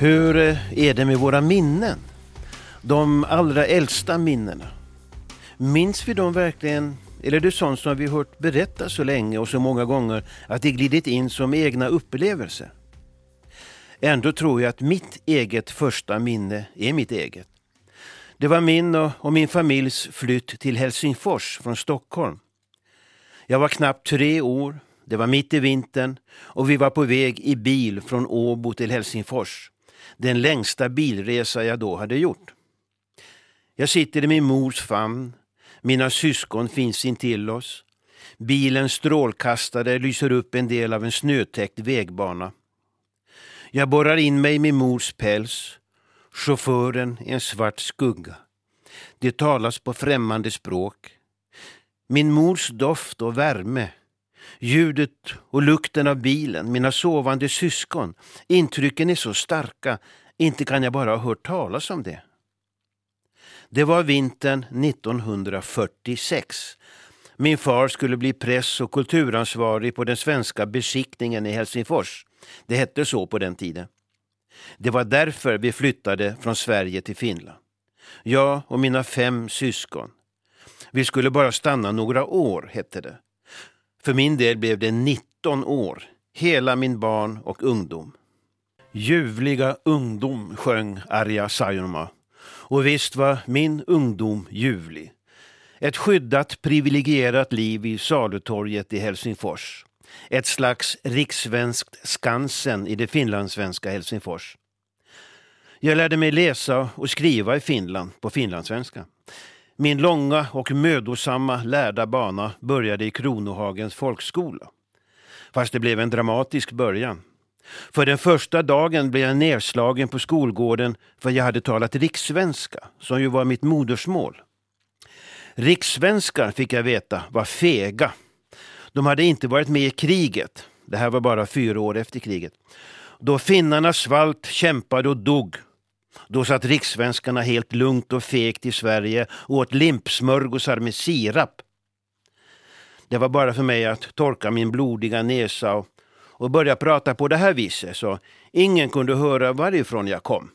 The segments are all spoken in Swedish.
Hur eh, är det med våra minnen? De allra äldsta minnena. Minns vi dem verkligen? Eller är det sånt som vi hört berättas så länge och så många gånger att det glidit in som egna upplevelser? Ändå tror jag att mitt eget första minne är mitt eget. Det var min och min familjs flytt till Helsingfors från Stockholm. Jag var knappt tre år, det var mitt i vintern och vi var på väg i bil från Åbo till Helsingfors. Den längsta bilresa jag då hade gjort. Jag sitter i min mors famn. Mina syskon finns intill oss. Bilens strålkastare lyser upp en del av en snötäckt vägbana. Jag borrar in mig i min mors päls. Chauffören är en svart skugga. Det talas på främmande språk. Min mors doft och värme Ljudet och lukten av bilen, mina sovande syskon. Intrycken är så starka, inte kan jag bara ha hört talas om det. Det var vintern 1946. Min far skulle bli press och kulturansvarig på den svenska beskickningen i Helsingfors. Det hette så på den tiden. Det var därför vi flyttade från Sverige till Finland. Jag och mina fem syskon. Vi skulle bara stanna några år, hette det. För min del blev det 19 år, hela min barn och ungdom. Ljuvliga ungdom, sjöng Arja Saijonmaa. Och visst var min ungdom ljuvlig. Ett skyddat, privilegierat liv i Salutorget i Helsingfors. Ett slags rikssvenskt Skansen i det finlandssvenska Helsingfors. Jag lärde mig läsa och skriva i Finland på finlandssvenska. Min långa och mödosamma lärda bana började i Kronohagens folkskola. Fast det blev en dramatisk början. För den första dagen blev jag nedslagen på skolgården för jag hade talat rikssvenska, som ju var mitt modersmål. Rikssvenskar, fick jag veta, var fega. De hade inte varit med i kriget. Det här var bara fyra år efter kriget. Då finnarna svalt, kämpade och dog då satt rikssvenskarna helt lugnt och fegt i Sverige och åt limpsmörgåsar med sirap. Det var bara för mig att torka min blodiga näsa och, och börja prata på det här viset så ingen kunde höra varifrån jag kom.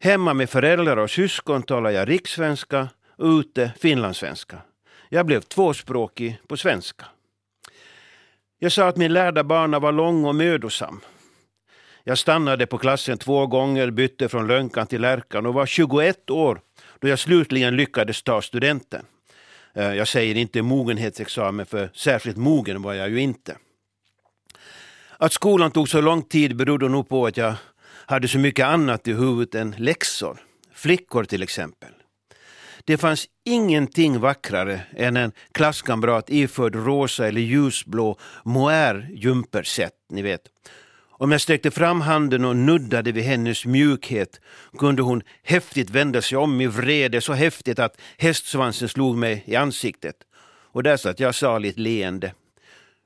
Hemma med föräldrar och syskon talade jag rikssvenska och ute finlandssvenska. Jag blev tvåspråkig på svenska. Jag sa att min lärda bana var lång och mödosam. Jag stannade på klassen två gånger, bytte från Lönkan till Lärkan och var 21 år då jag slutligen lyckades ta studenten. Eh, jag säger inte mogenhetsexamen, för särskilt mogen var jag ju inte. Att skolan tog så lång tid berodde nog på att jag hade så mycket annat i huvudet än läxor. Flickor till exempel. Det fanns ingenting vackrare än en klasskamrat iförd rosa eller ljusblå mohair jumperset, ni vet. Om jag sträckte fram handen och nuddade vid hennes mjukhet kunde hon häftigt vända sig om i vrede, så häftigt att hästsvansen slog mig i ansiktet. Och där satt jag saligt leende.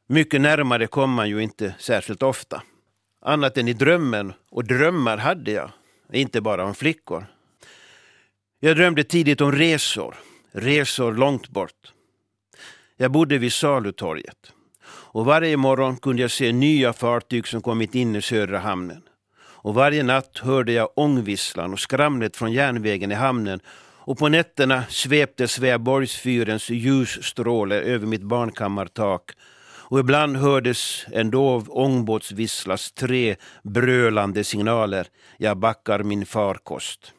Mycket närmare kom man ju inte särskilt ofta. Annat än i drömmen, och drömmar hade jag, inte bara om flickor. Jag drömde tidigt om resor, resor långt bort. Jag bodde vid Salutorget och varje morgon kunde jag se nya fartyg som kommit in i södra hamnen. Och varje natt hörde jag ångvisslan och skramlet från järnvägen i hamnen och på nätterna svepte Sveaborgsfyrens ljusstråle över mitt barnkammartak och ibland hördes en dov ångbåtsvisslas tre brölande signaler. Jag backar min farkost.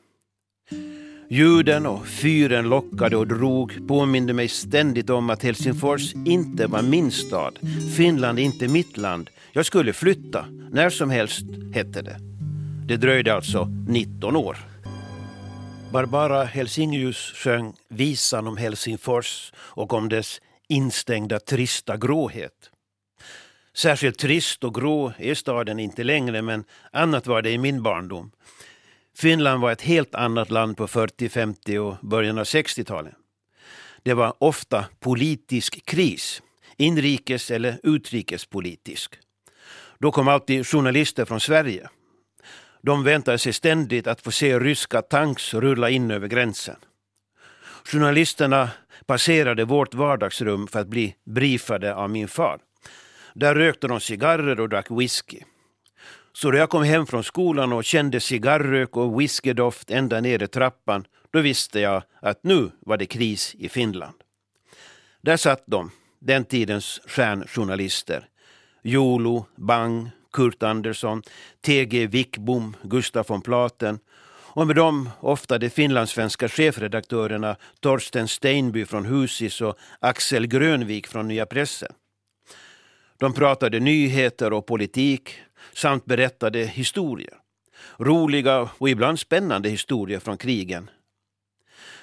Ljuden och fyren lockade och drog påminde mig ständigt om att Helsingfors inte var min stad. Finland inte mitt land. Jag skulle flytta, när som helst, hette det. Det dröjde alltså 19 år. Barbara Helsingius sjöng visan om Helsingfors och om dess instängda trista gråhet. Särskilt trist och grå är staden inte längre, men annat var det i min barndom. Finland var ett helt annat land på 40, 50 och början av 60-talet. Det var ofta politisk kris, inrikes eller utrikespolitisk. Då kom alltid journalister från Sverige. De väntade sig ständigt att få se ryska tanks rulla in över gränsen. Journalisterna passerade vårt vardagsrum för att bli briefade av min far. Där rökte de cigarrer och drack whisky. Så då jag kom hem från skolan och kände cigarrök och whiskydoft ända ner i trappan, då visste jag att nu var det kris i Finland. Där satt de, den tidens stjärnjournalister. Jolo, Bang, Kurt Andersson, TG Wickbom, Gustaf von Platen och med dem ofta de finlandssvenska chefredaktörerna Torsten Steinby från Husis och Axel Grönvik från Nya Pressen. De pratade nyheter och politik samt berättade historier. Roliga och ibland spännande historier från krigen.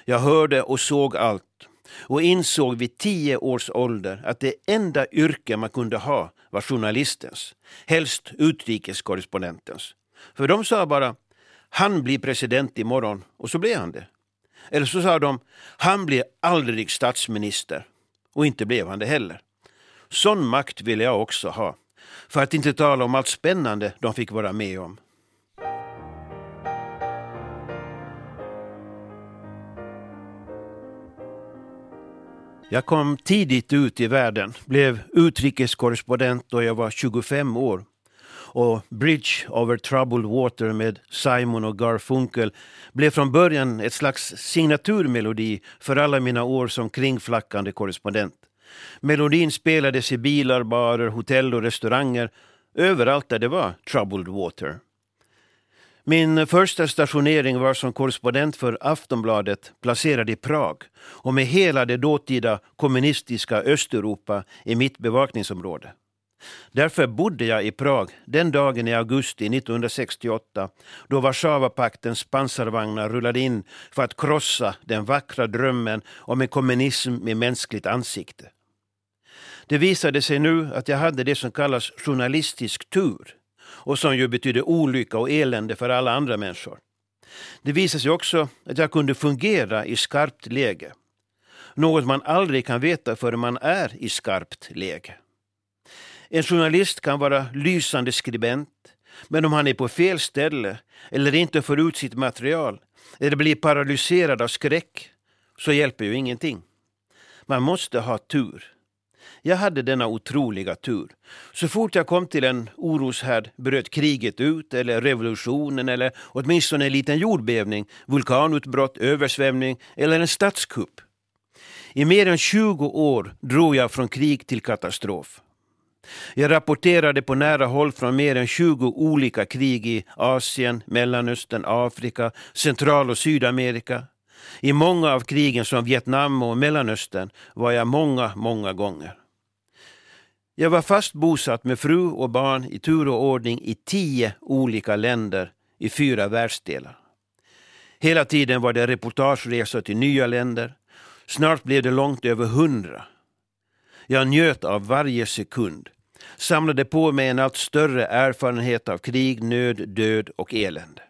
Jag hörde och såg allt och insåg vid tio års ålder att det enda yrke man kunde ha var journalistens, helst utrikeskorrespondentens. För de sa bara han blir president imorgon och så blev han det. Eller så sa de han blir aldrig statsminister och inte blev han det heller. Sån makt ville jag också ha. För att inte tala om allt spännande de fick vara med om. Jag kom tidigt ut i världen, blev utrikeskorrespondent då jag var 25 år. Och Bridge over troubled water med Simon och Garfunkel blev från början ett slags signaturmelodi för alla mina år som kringflackande korrespondent. Melodin spelades i bilar, barer, hotell och restauranger överallt där det var troubled water. Min första stationering var som korrespondent för Aftonbladet placerad i Prag och med hela det dåtida kommunistiska Östeuropa i mitt bevakningsområde. Därför bodde jag i Prag den dagen i augusti 1968 då Warszawapaktens pansarvagnar rullade in för att krossa den vackra drömmen om en kommunism med mänskligt ansikte. Det visade sig nu att jag hade det som kallas journalistisk tur och som ju betyder olycka och elände för alla andra människor. Det visade sig också att jag kunde fungera i skarpt läge. Något man aldrig kan veta förrän man är i skarpt läge. En journalist kan vara lysande skribent, men om han är på fel ställe eller inte får ut sitt material eller blir paralyserad av skräck så hjälper ju ingenting. Man måste ha tur. Jag hade denna otroliga tur. Så fort jag kom till en oroshärd bröt kriget ut, eller revolutionen, eller åtminstone en liten jordbävning, vulkanutbrott, översvämning eller en statskupp. I mer än 20 år drog jag från krig till katastrof. Jag rapporterade på nära håll från mer än 20 olika krig i Asien, Mellanöstern, Afrika, Central och Sydamerika. I många av krigen som Vietnam och Mellanöstern var jag många, många gånger. Jag var fast bosatt med fru och barn i tur och ordning i tio olika länder i fyra världsdelar. Hela tiden var det reportageresor till nya länder. Snart blev det långt över hundra. Jag njöt av varje sekund, samlade på mig en allt större erfarenhet av krig, nöd, död och elände.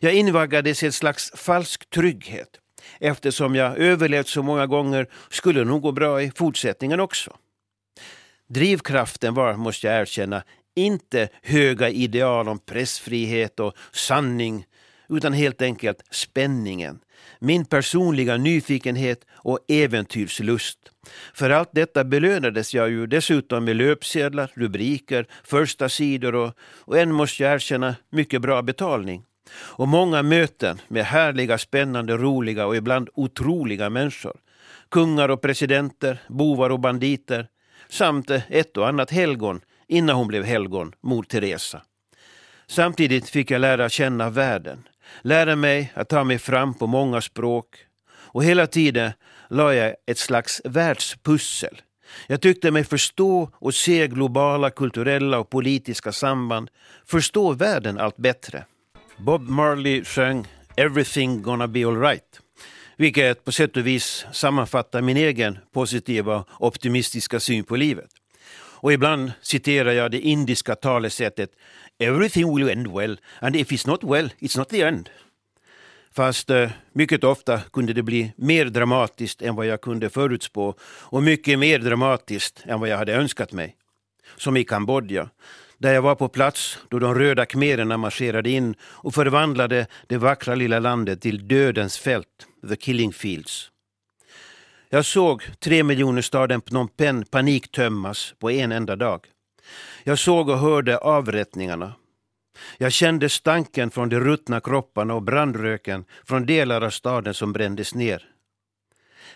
Jag invaggades i ett slags falsk trygghet. Eftersom jag överlevt så många gånger skulle det nog gå bra i fortsättningen också. Drivkraften var, måste jag erkänna, inte höga ideal om pressfrihet och sanning, utan helt enkelt spänningen. Min personliga nyfikenhet och äventyrslust. För allt detta belönades jag ju dessutom med löpsedlar, rubriker, första sidor och, och än måste jag erkänna, mycket bra betalning. Och många möten med härliga, spännande, roliga och ibland otroliga människor. Kungar och presidenter, bovar och banditer, samt eh, ett och annat helgon innan hon blev helgon, mor Teresa. Samtidigt fick jag lära känna världen, lära mig att ta mig fram på många språk och hela tiden la jag ett slags världspussel. Jag tyckte mig förstå och se globala kulturella och politiska samband, förstå världen allt bättre. Bob Marley sjöng Everything gonna be alright vilket på sätt och vis sammanfattar min egen positiva optimistiska syn på livet. Och ibland citerar jag det indiska talesättet Everything will end well and if it's not well, it's not the end. Fast eh, mycket ofta kunde det bli mer dramatiskt än vad jag kunde förutspå och mycket mer dramatiskt än vad jag hade önskat mig. Som i Kambodja, där jag var på plats då de röda khmererna marscherade in och förvandlade det vackra lilla landet till dödens fält, the killing fields. Jag såg tre miljoner staden Phnom Penh paniktömmas på en enda dag. Jag såg och hörde avrättningarna. Jag kände stanken från de ruttna kropparna och brandröken från delar av staden som brändes ner.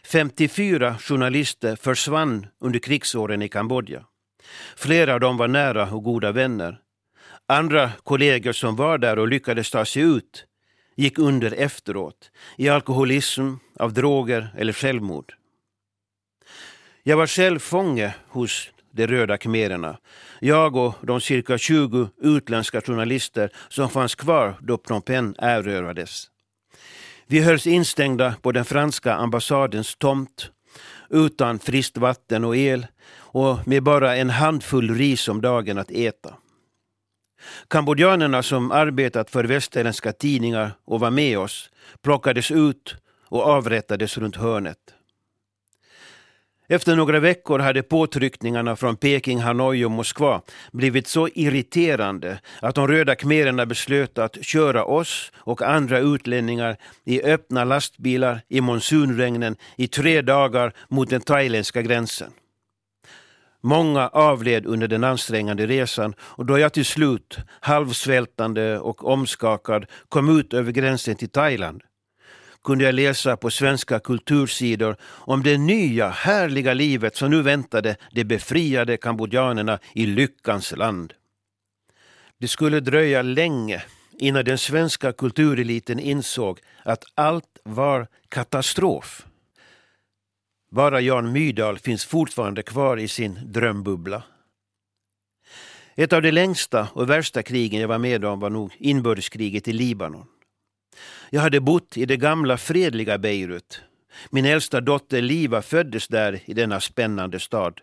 54 journalister försvann under krigsåren i Kambodja. Flera av dem var nära och goda vänner. Andra kollegor som var där och lyckades ta sig ut gick under efteråt i alkoholism, av droger eller självmord. Jag var själv fånge hos de röda khmererna. Jag och de cirka 20 utländska journalister som fanns kvar då Phnom Penh erövrades. Vi hölls instängda på den franska ambassadens tomt utan friskt vatten och el och med bara en handfull ris om dagen att äta. Kambodjanerna som arbetat för västerländska tidningar och var med oss plockades ut och avrättades runt hörnet. Efter några veckor hade påtryckningarna från Peking, Hanoi och Moskva blivit så irriterande att de röda khmererna beslöt att köra oss och andra utlänningar i öppna lastbilar i monsunregnen i tre dagar mot den thailändska gränsen. Många avled under den ansträngande resan och då jag till slut, halvsvältande och omskakad, kom ut över gränsen till Thailand kunde jag läsa på svenska kultursidor om det nya härliga livet som nu väntade de befriade kambodjanerna i lyckans land. Det skulle dröja länge innan den svenska kultureliten insåg att allt var katastrof. Bara Jan Myrdal finns fortfarande kvar i sin drömbubbla. Ett av de längsta och värsta krigen jag var med om var nog inbördeskriget i Libanon. Jag hade bott i det gamla fredliga Beirut. Min äldsta dotter Liva föddes där i denna spännande stad.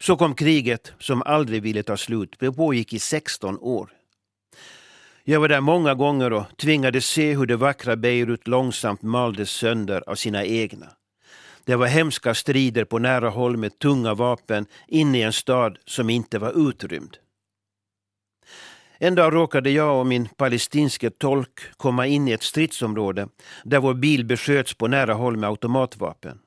Så kom kriget som aldrig ville ta slut. Det pågick i 16 år. Jag var där många gånger och tvingades se hur det vackra Beirut långsamt maldes sönder av sina egna. Det var hemska strider på nära håll med tunga vapen inne i en stad som inte var utrymd. En dag råkade jag och min palestinske tolk komma in i ett stridsområde där vår bil besköts på nära håll med automatvapen.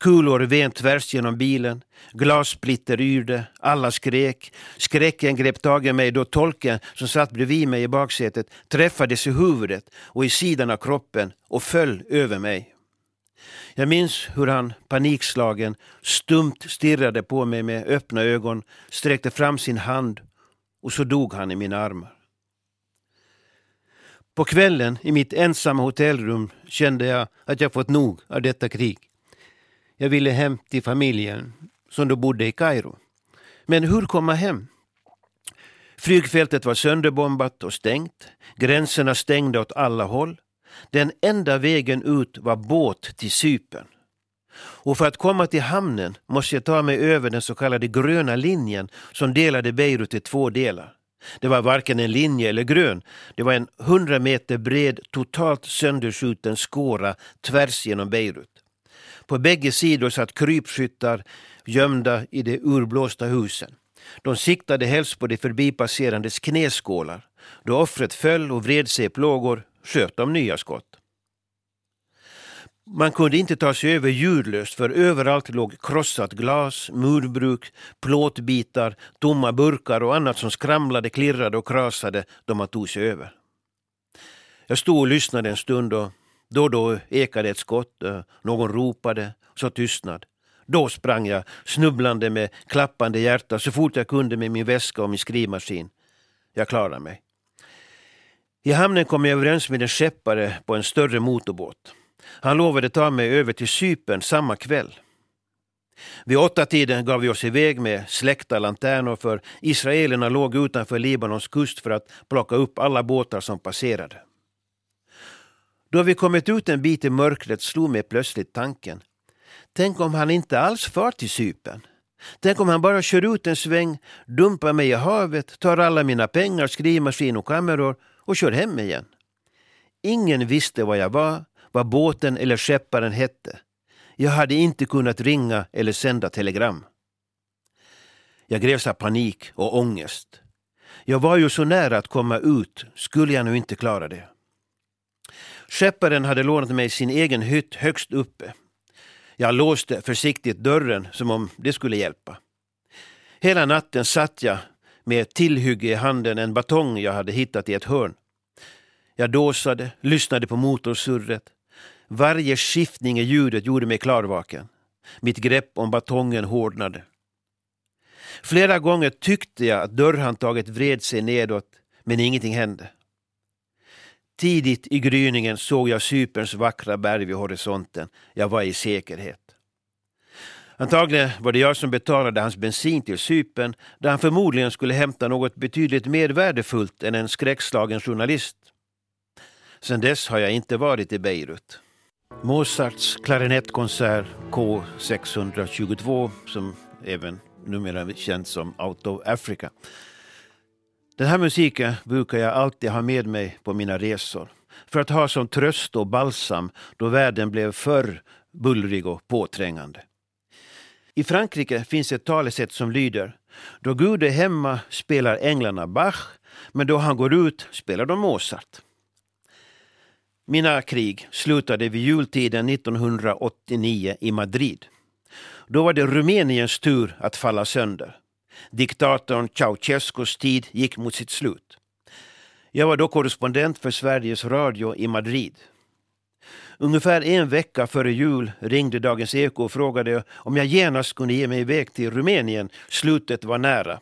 Kulor ven tvärs genom bilen, glassplitter yrde, alla skrek. Skräcken grep tag i mig då tolken som satt bredvid mig i baksätet träffades i huvudet och i sidan av kroppen och föll över mig. Jag minns hur han panikslagen stumt stirrade på mig med öppna ögon, sträckte fram sin hand och så dog han i mina armar. På kvällen i mitt ensamma hotellrum kände jag att jag fått nog av detta krig. Jag ville hem till familjen som då bodde i Kairo. Men hur komma hem? Flygfältet var sönderbombat och stängt. Gränserna stängda åt alla håll. Den enda vägen ut var båt till Sypen. Och för att komma till hamnen måste jag ta mig över den så kallade gröna linjen som delade Beirut i två delar. Det var varken en linje eller grön. Det var en hundra meter bred, totalt sönderskjuten skåra tvärs genom Beirut. På bägge sidor satt krypskyttar gömda i de urblåsta husen. De siktade helst på de förbipasserandes knäskålar. Då offret föll och vred sig i plågor sköt de nya skott. Man kunde inte ta sig över ljudlöst för överallt låg krossat glas, murbruk, plåtbitar, tomma burkar och annat som skramlade, klirrade och krasade då man tog sig över. Jag stod och lyssnade en stund och då och då ekade ett skott, eh, någon ropade, så tystnad. Då sprang jag, snubblande med klappande hjärta, så fort jag kunde med min väska och min skrivmaskin. Jag klarade mig. I hamnen kom jag överens med en skeppare på en större motorbåt. Han lovade ta mig över till Sypen samma kväll. Vid åtta tiden gav vi oss iväg med släckta lanternor för israelerna låg utanför Libanons kust för att plocka upp alla båtar som passerade. Då vi kommit ut en bit i mörkret slog mig plötsligt tanken. Tänk om han inte alls far till Sypen? Tänk om han bara kör ut en sväng, dumpar mig i havet, tar alla mina pengar, skrivmaskin och kameror och kör hem igen. Ingen visste var jag var, vad båten eller skepparen hette. Jag hade inte kunnat ringa eller sända telegram. Jag greps av panik och ångest. Jag var ju så nära att komma ut, skulle jag nu inte klara det? Skepparen hade lånat mig sin egen hytt högst uppe. Jag låste försiktigt dörren som om det skulle hjälpa. Hela natten satt jag med ett tillhygge i handen en batong jag hade hittat i ett hörn. Jag dåsade, lyssnade på motorsurret. Varje skiftning i ljudet gjorde mig klarvaken. Mitt grepp om batongen hårdnade. Flera gånger tyckte jag att dörrhandtaget vred sig nedåt, men ingenting hände. Tidigt i gryningen såg jag Cyperns vackra berg vid horisonten. Jag var i säkerhet. Antagligen var det jag som betalade hans bensin till Cypern där han förmodligen skulle hämta något betydligt mer värdefullt än en skräckslagen journalist. Sedan dess har jag inte varit i Beirut. Mozarts klarinettkonsert K622 som även numera känns som Out of Africa. Den här musiken brukar jag alltid ha med mig på mina resor för att ha som tröst och balsam då världen blev för bullrig och påträngande. I Frankrike finns ett talesätt som lyder Då Gud är hemma spelar änglarna Bach, men då han går ut spelar de Mozart. Mina krig slutade vid jultiden 1989 i Madrid. Då var det Rumäniens tur att falla sönder. Diktatorn Ceausescus tid gick mot sitt slut. Jag var då korrespondent för Sveriges Radio i Madrid. Ungefär en vecka före jul ringde Dagens Eko och frågade om jag genast kunde ge mig iväg till Rumänien. Slutet var nära.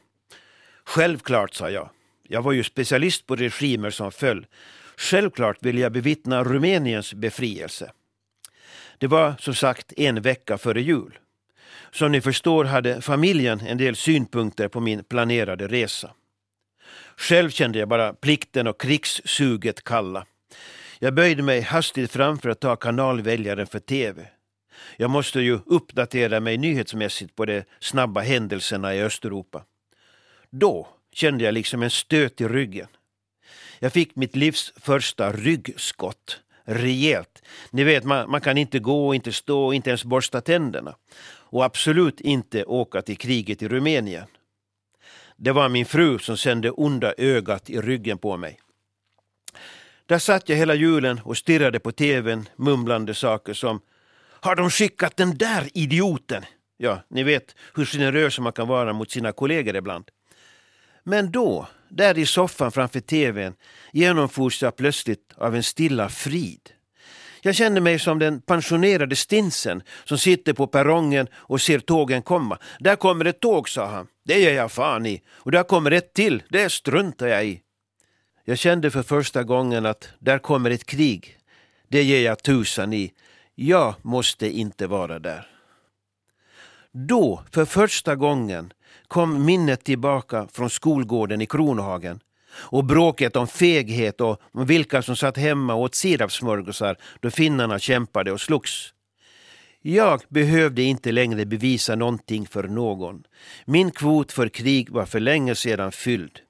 Självklart, sa jag. Jag var ju specialist på regimer som föll. Självklart ville jag bevittna Rumäniens befrielse. Det var som sagt en vecka före jul. Som ni förstår hade familjen en del synpunkter på min planerade resa. Själv kände jag bara plikten och krigssuget kalla. Jag böjde mig hastigt fram för att ta kanalväljaren för TV. Jag måste ju uppdatera mig nyhetsmässigt på de snabba händelserna i Östeuropa. Då kände jag liksom en stöt i ryggen. Jag fick mitt livs första ryggskott. Rejält. Ni vet, man, man kan inte gå, inte stå, inte ens borsta tänderna. Och absolut inte åka till kriget i Rumänien. Det var min fru som sände onda ögat i ryggen på mig. Där satt jag hela julen och stirrade på tvn mumlande saker som Har de skickat den där idioten? Ja, ni vet hur generös man kan vara mot sina kollegor ibland. Men då, där i soffan framför tvn, genomfors jag plötsligt av en stilla frid. Jag kände mig som den pensionerade stinsen som sitter på perrongen och ser tågen komma. Där kommer ett tåg, sa han. Det ger jag fan i. Och där kommer ett till. Det struntar jag i. Jag kände för första gången att där kommer ett krig. Det ger jag tusan i. Jag måste inte vara där. Då, för första gången, kom minnet tillbaka från skolgården i Kronohagen och bråket om feghet och om vilka som satt hemma och åt sirapssmörgåsar då finnarna kämpade och slogs. Jag behövde inte längre bevisa någonting för någon. Min kvot för krig var för länge sedan fylld.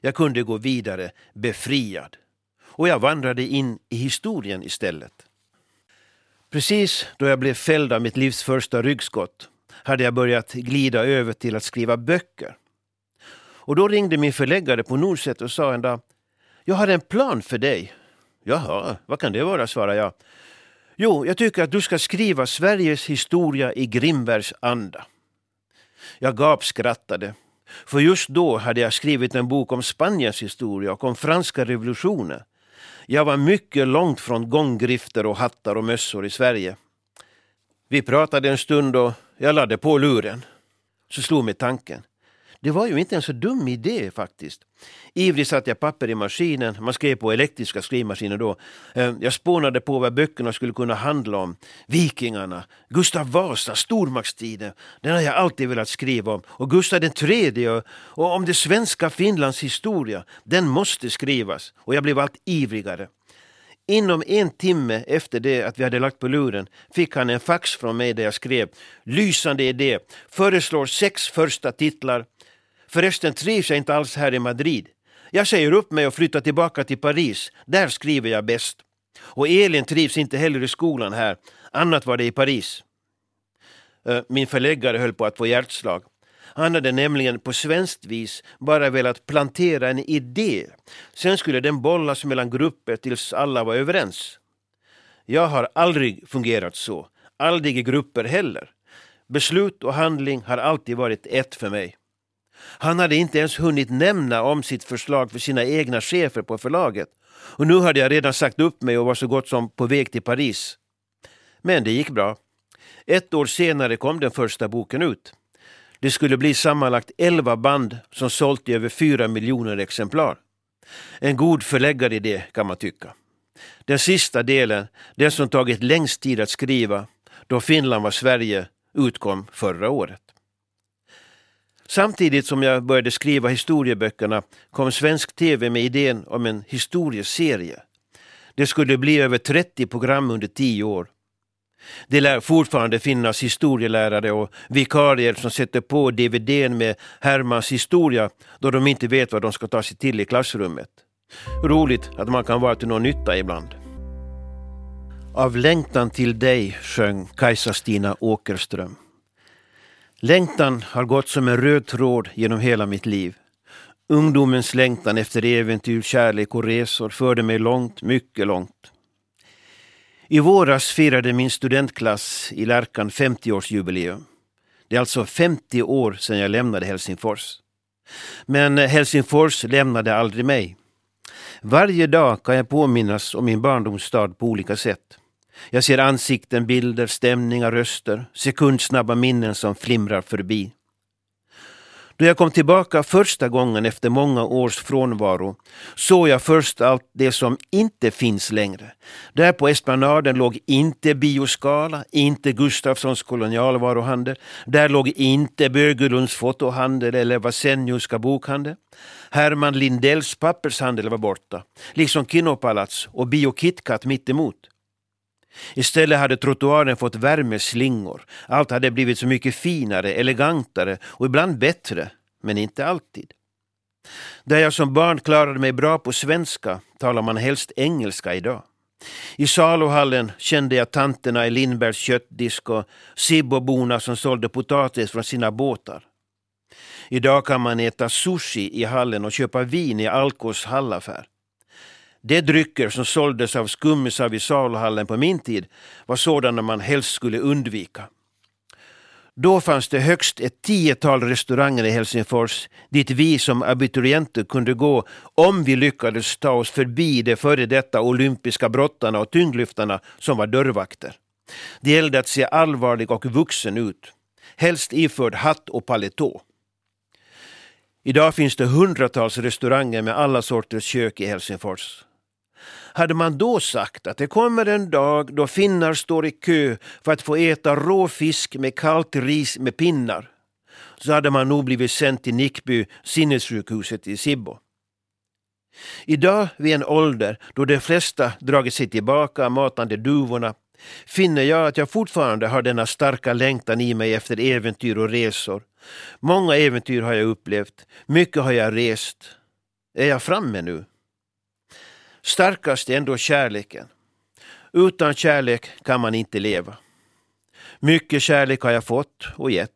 Jag kunde gå vidare befriad. Och jag vandrade in i historien istället. Precis då jag blev fälld av mitt livs första ryggskott hade jag börjat glida över till att skriva böcker. Och då ringde min förläggare på Norset och sa en dag Jag har en plan för dig. Jaha, vad kan det vara, svarade jag. Jo, jag tycker att du ska skriva Sveriges historia i Grimbergs anda. Jag gapskrattade för just då hade jag skrivit en bok om Spaniens historia och om franska revolutionen. Jag var mycket långt från gånggrifter och hattar och mössor i Sverige. Vi pratade en stund och jag lade på luren. Så slog mig tanken. Det var ju inte en så dum idé faktiskt. Ivrigt satte jag papper i maskinen, man skrev på elektriska skrivmaskiner då. Eh, jag spånade på vad böckerna skulle kunna handla om. Vikingarna, Gustav Vasa, stormaktstiden. Den har jag alltid velat skriva om. Och Gustav III tredje. och om det svenska Finlands historia. Den måste skrivas. Och jag blev allt ivrigare. Inom en timme efter det att vi hade lagt på luren fick han en fax från mig där jag skrev Lysande idé, föreslår sex första titlar Förresten trivs jag inte alls här i Madrid. Jag säger upp mig och flyttar tillbaka till Paris. Där skriver jag bäst. Och Elin trivs inte heller i skolan här. Annat var det i Paris. Min förläggare höll på att få hjärtslag. Han hade nämligen på svenskt vis bara velat plantera en idé. Sen skulle den bollas mellan grupper tills alla var överens. Jag har aldrig fungerat så. Aldrig i grupper heller. Beslut och handling har alltid varit ett för mig. Han hade inte ens hunnit nämna om sitt förslag för sina egna chefer på förlaget. Och nu hade jag redan sagt upp mig och var så gott som på väg till Paris. Men det gick bra. Ett år senare kom den första boken ut. Det skulle bli sammanlagt elva band som sålt i över fyra miljoner exemplar. En god förläggaridé kan man tycka. Den sista delen, den som tagit längst tid att skriva, då Finland var Sverige, utkom förra året. Samtidigt som jag började skriva historieböckerna kom svensk tv med idén om en historieserie. Det skulle bli över 30 program under tio år. Det lär fortfarande finnas historielärare och vikarier som sätter på DVDn med Hermans historia då de inte vet vad de ska ta sig till i klassrummet. Roligt att man kan vara till någon nytta ibland. Av längtan till dig sjöng Kajsa-Stina Åkerström. Längtan har gått som en röd tråd genom hela mitt liv. Ungdomens längtan efter äventyr, kärlek och resor förde mig långt, mycket långt. I våras firade min studentklass i Lärkan 50-årsjubileum. Det är alltså 50 år sedan jag lämnade Helsingfors. Men Helsingfors lämnade aldrig mig. Varje dag kan jag påminnas om min barndomsstad på olika sätt. Jag ser ansikten, bilder, stämningar, röster, sekundsnabba minnen som flimrar förbi. Då jag kom tillbaka första gången efter många års frånvaro såg jag först allt det som inte finns längre. Där på esplanaden låg inte Bioskala, inte Gustafssons kolonialvaruhandel. Där låg inte Bögelunds fotohandel eller Vasenjuska bokhandel. Herman Lindells pappershandel var borta, liksom Kinopalats och Bio KitKat mittemot. Istället hade trottoaren fått värmeslingor. Allt hade blivit så mycket finare, elegantare och ibland bättre, men inte alltid. Där jag som barn klarade mig bra på svenska talar man helst engelska idag. I saluhallen kände jag tanterna i Lindbergs köttdisk och Sibboborna som sålde potatis från sina båtar. Idag kan man äta sushi i hallen och köpa vin i Alkos hallaffär. De drycker som såldes av skummisar vid saluhallen på min tid var sådana man helst skulle undvika. Då fanns det högst ett tiotal restauranger i Helsingfors dit vi som abiturienter kunde gå om vi lyckades ta oss förbi de före detta olympiska brottarna och tyngdlyftarna som var dörrvakter. Det gällde att se allvarlig och vuxen ut, helst iförd hatt och paletå. Idag finns det hundratals restauranger med alla sorters kök i Helsingfors. Hade man då sagt att det kommer en dag då finnar står i kö för att få äta rå fisk med kallt ris med pinnar, så hade man nog blivit sänd till Nickby sinnessjukhuset i Sibbo. Idag, vid en ålder då de flesta dragit sig tillbaka matande duvorna, finner jag att jag fortfarande har denna starka längtan i mig efter äventyr och resor. Många äventyr har jag upplevt, mycket har jag rest. Är jag framme nu? Starkast är ändå kärleken. Utan kärlek kan man inte leva. Mycket kärlek har jag fått och gett.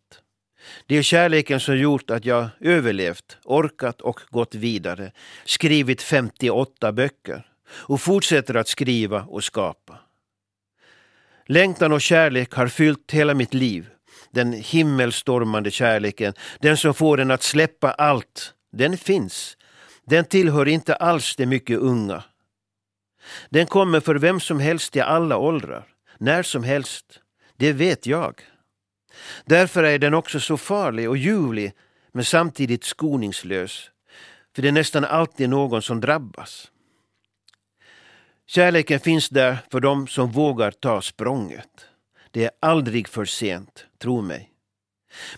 Det är kärleken som gjort att jag överlevt, orkat och gått vidare, skrivit 58 böcker och fortsätter att skriva och skapa. Längtan och kärlek har fyllt hela mitt liv. Den himmelstormande kärleken, den som får en att släppa allt, den finns. Den tillhör inte alls de mycket unga. Den kommer för vem som helst i alla åldrar, när som helst. Det vet jag. Därför är den också så farlig och ljuvlig men samtidigt skoningslös. För det är nästan alltid någon som drabbas. Kärleken finns där för dem som vågar ta språnget. Det är aldrig för sent, tro mig.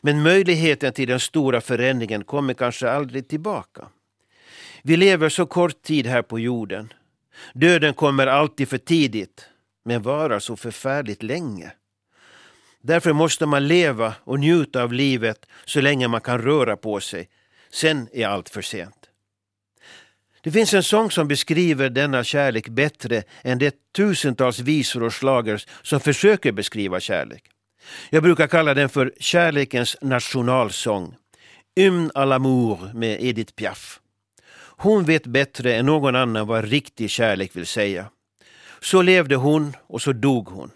Men möjligheten till den stora förändringen kommer kanske aldrig tillbaka. Vi lever så kort tid här på jorden Döden kommer alltid för tidigt, men varar så förfärligt länge. Därför måste man leva och njuta av livet så länge man kan röra på sig. Sen är allt för sent. Det finns en sång som beskriver denna kärlek bättre än de tusentals visor och slagers som försöker beskriva kärlek. Jag brukar kalla den för kärlekens nationalsång. Hymn à l'amour med Edith Piaf. Hon vet bättre än någon annan vad riktig kärlek vill säga. Så levde hon och så dog hon.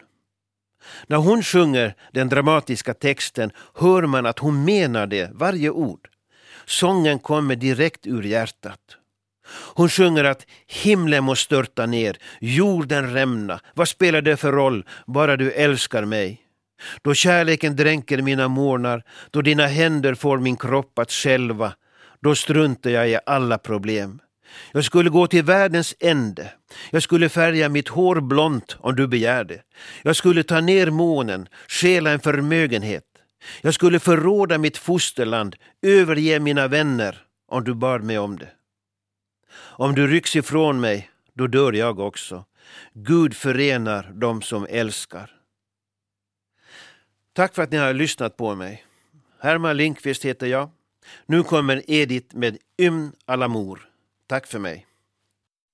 När hon sjunger den dramatiska texten hör man att hon menar det, varje ord. Sången kommer direkt ur hjärtat. Hon sjunger att himlen må störta ner, jorden rämna. Vad spelar det för roll, bara du älskar mig? Då kärleken dränker mina mornar, då dina händer får min kropp att skälva, då struntar jag i alla problem. Jag skulle gå till världens ände. Jag skulle färga mitt hår blont om du begärde. Jag skulle ta ner månen, stjäla en förmögenhet. Jag skulle förråda mitt fosterland, överge mina vänner om du bad mig om det. Om du rycks ifrån mig, då dör jag också. Gud förenar dem som älskar. Tack för att ni har lyssnat på mig. Herman Lindqvist heter jag. Nu kommer Edith med Ymn Alamor. Tack för mig.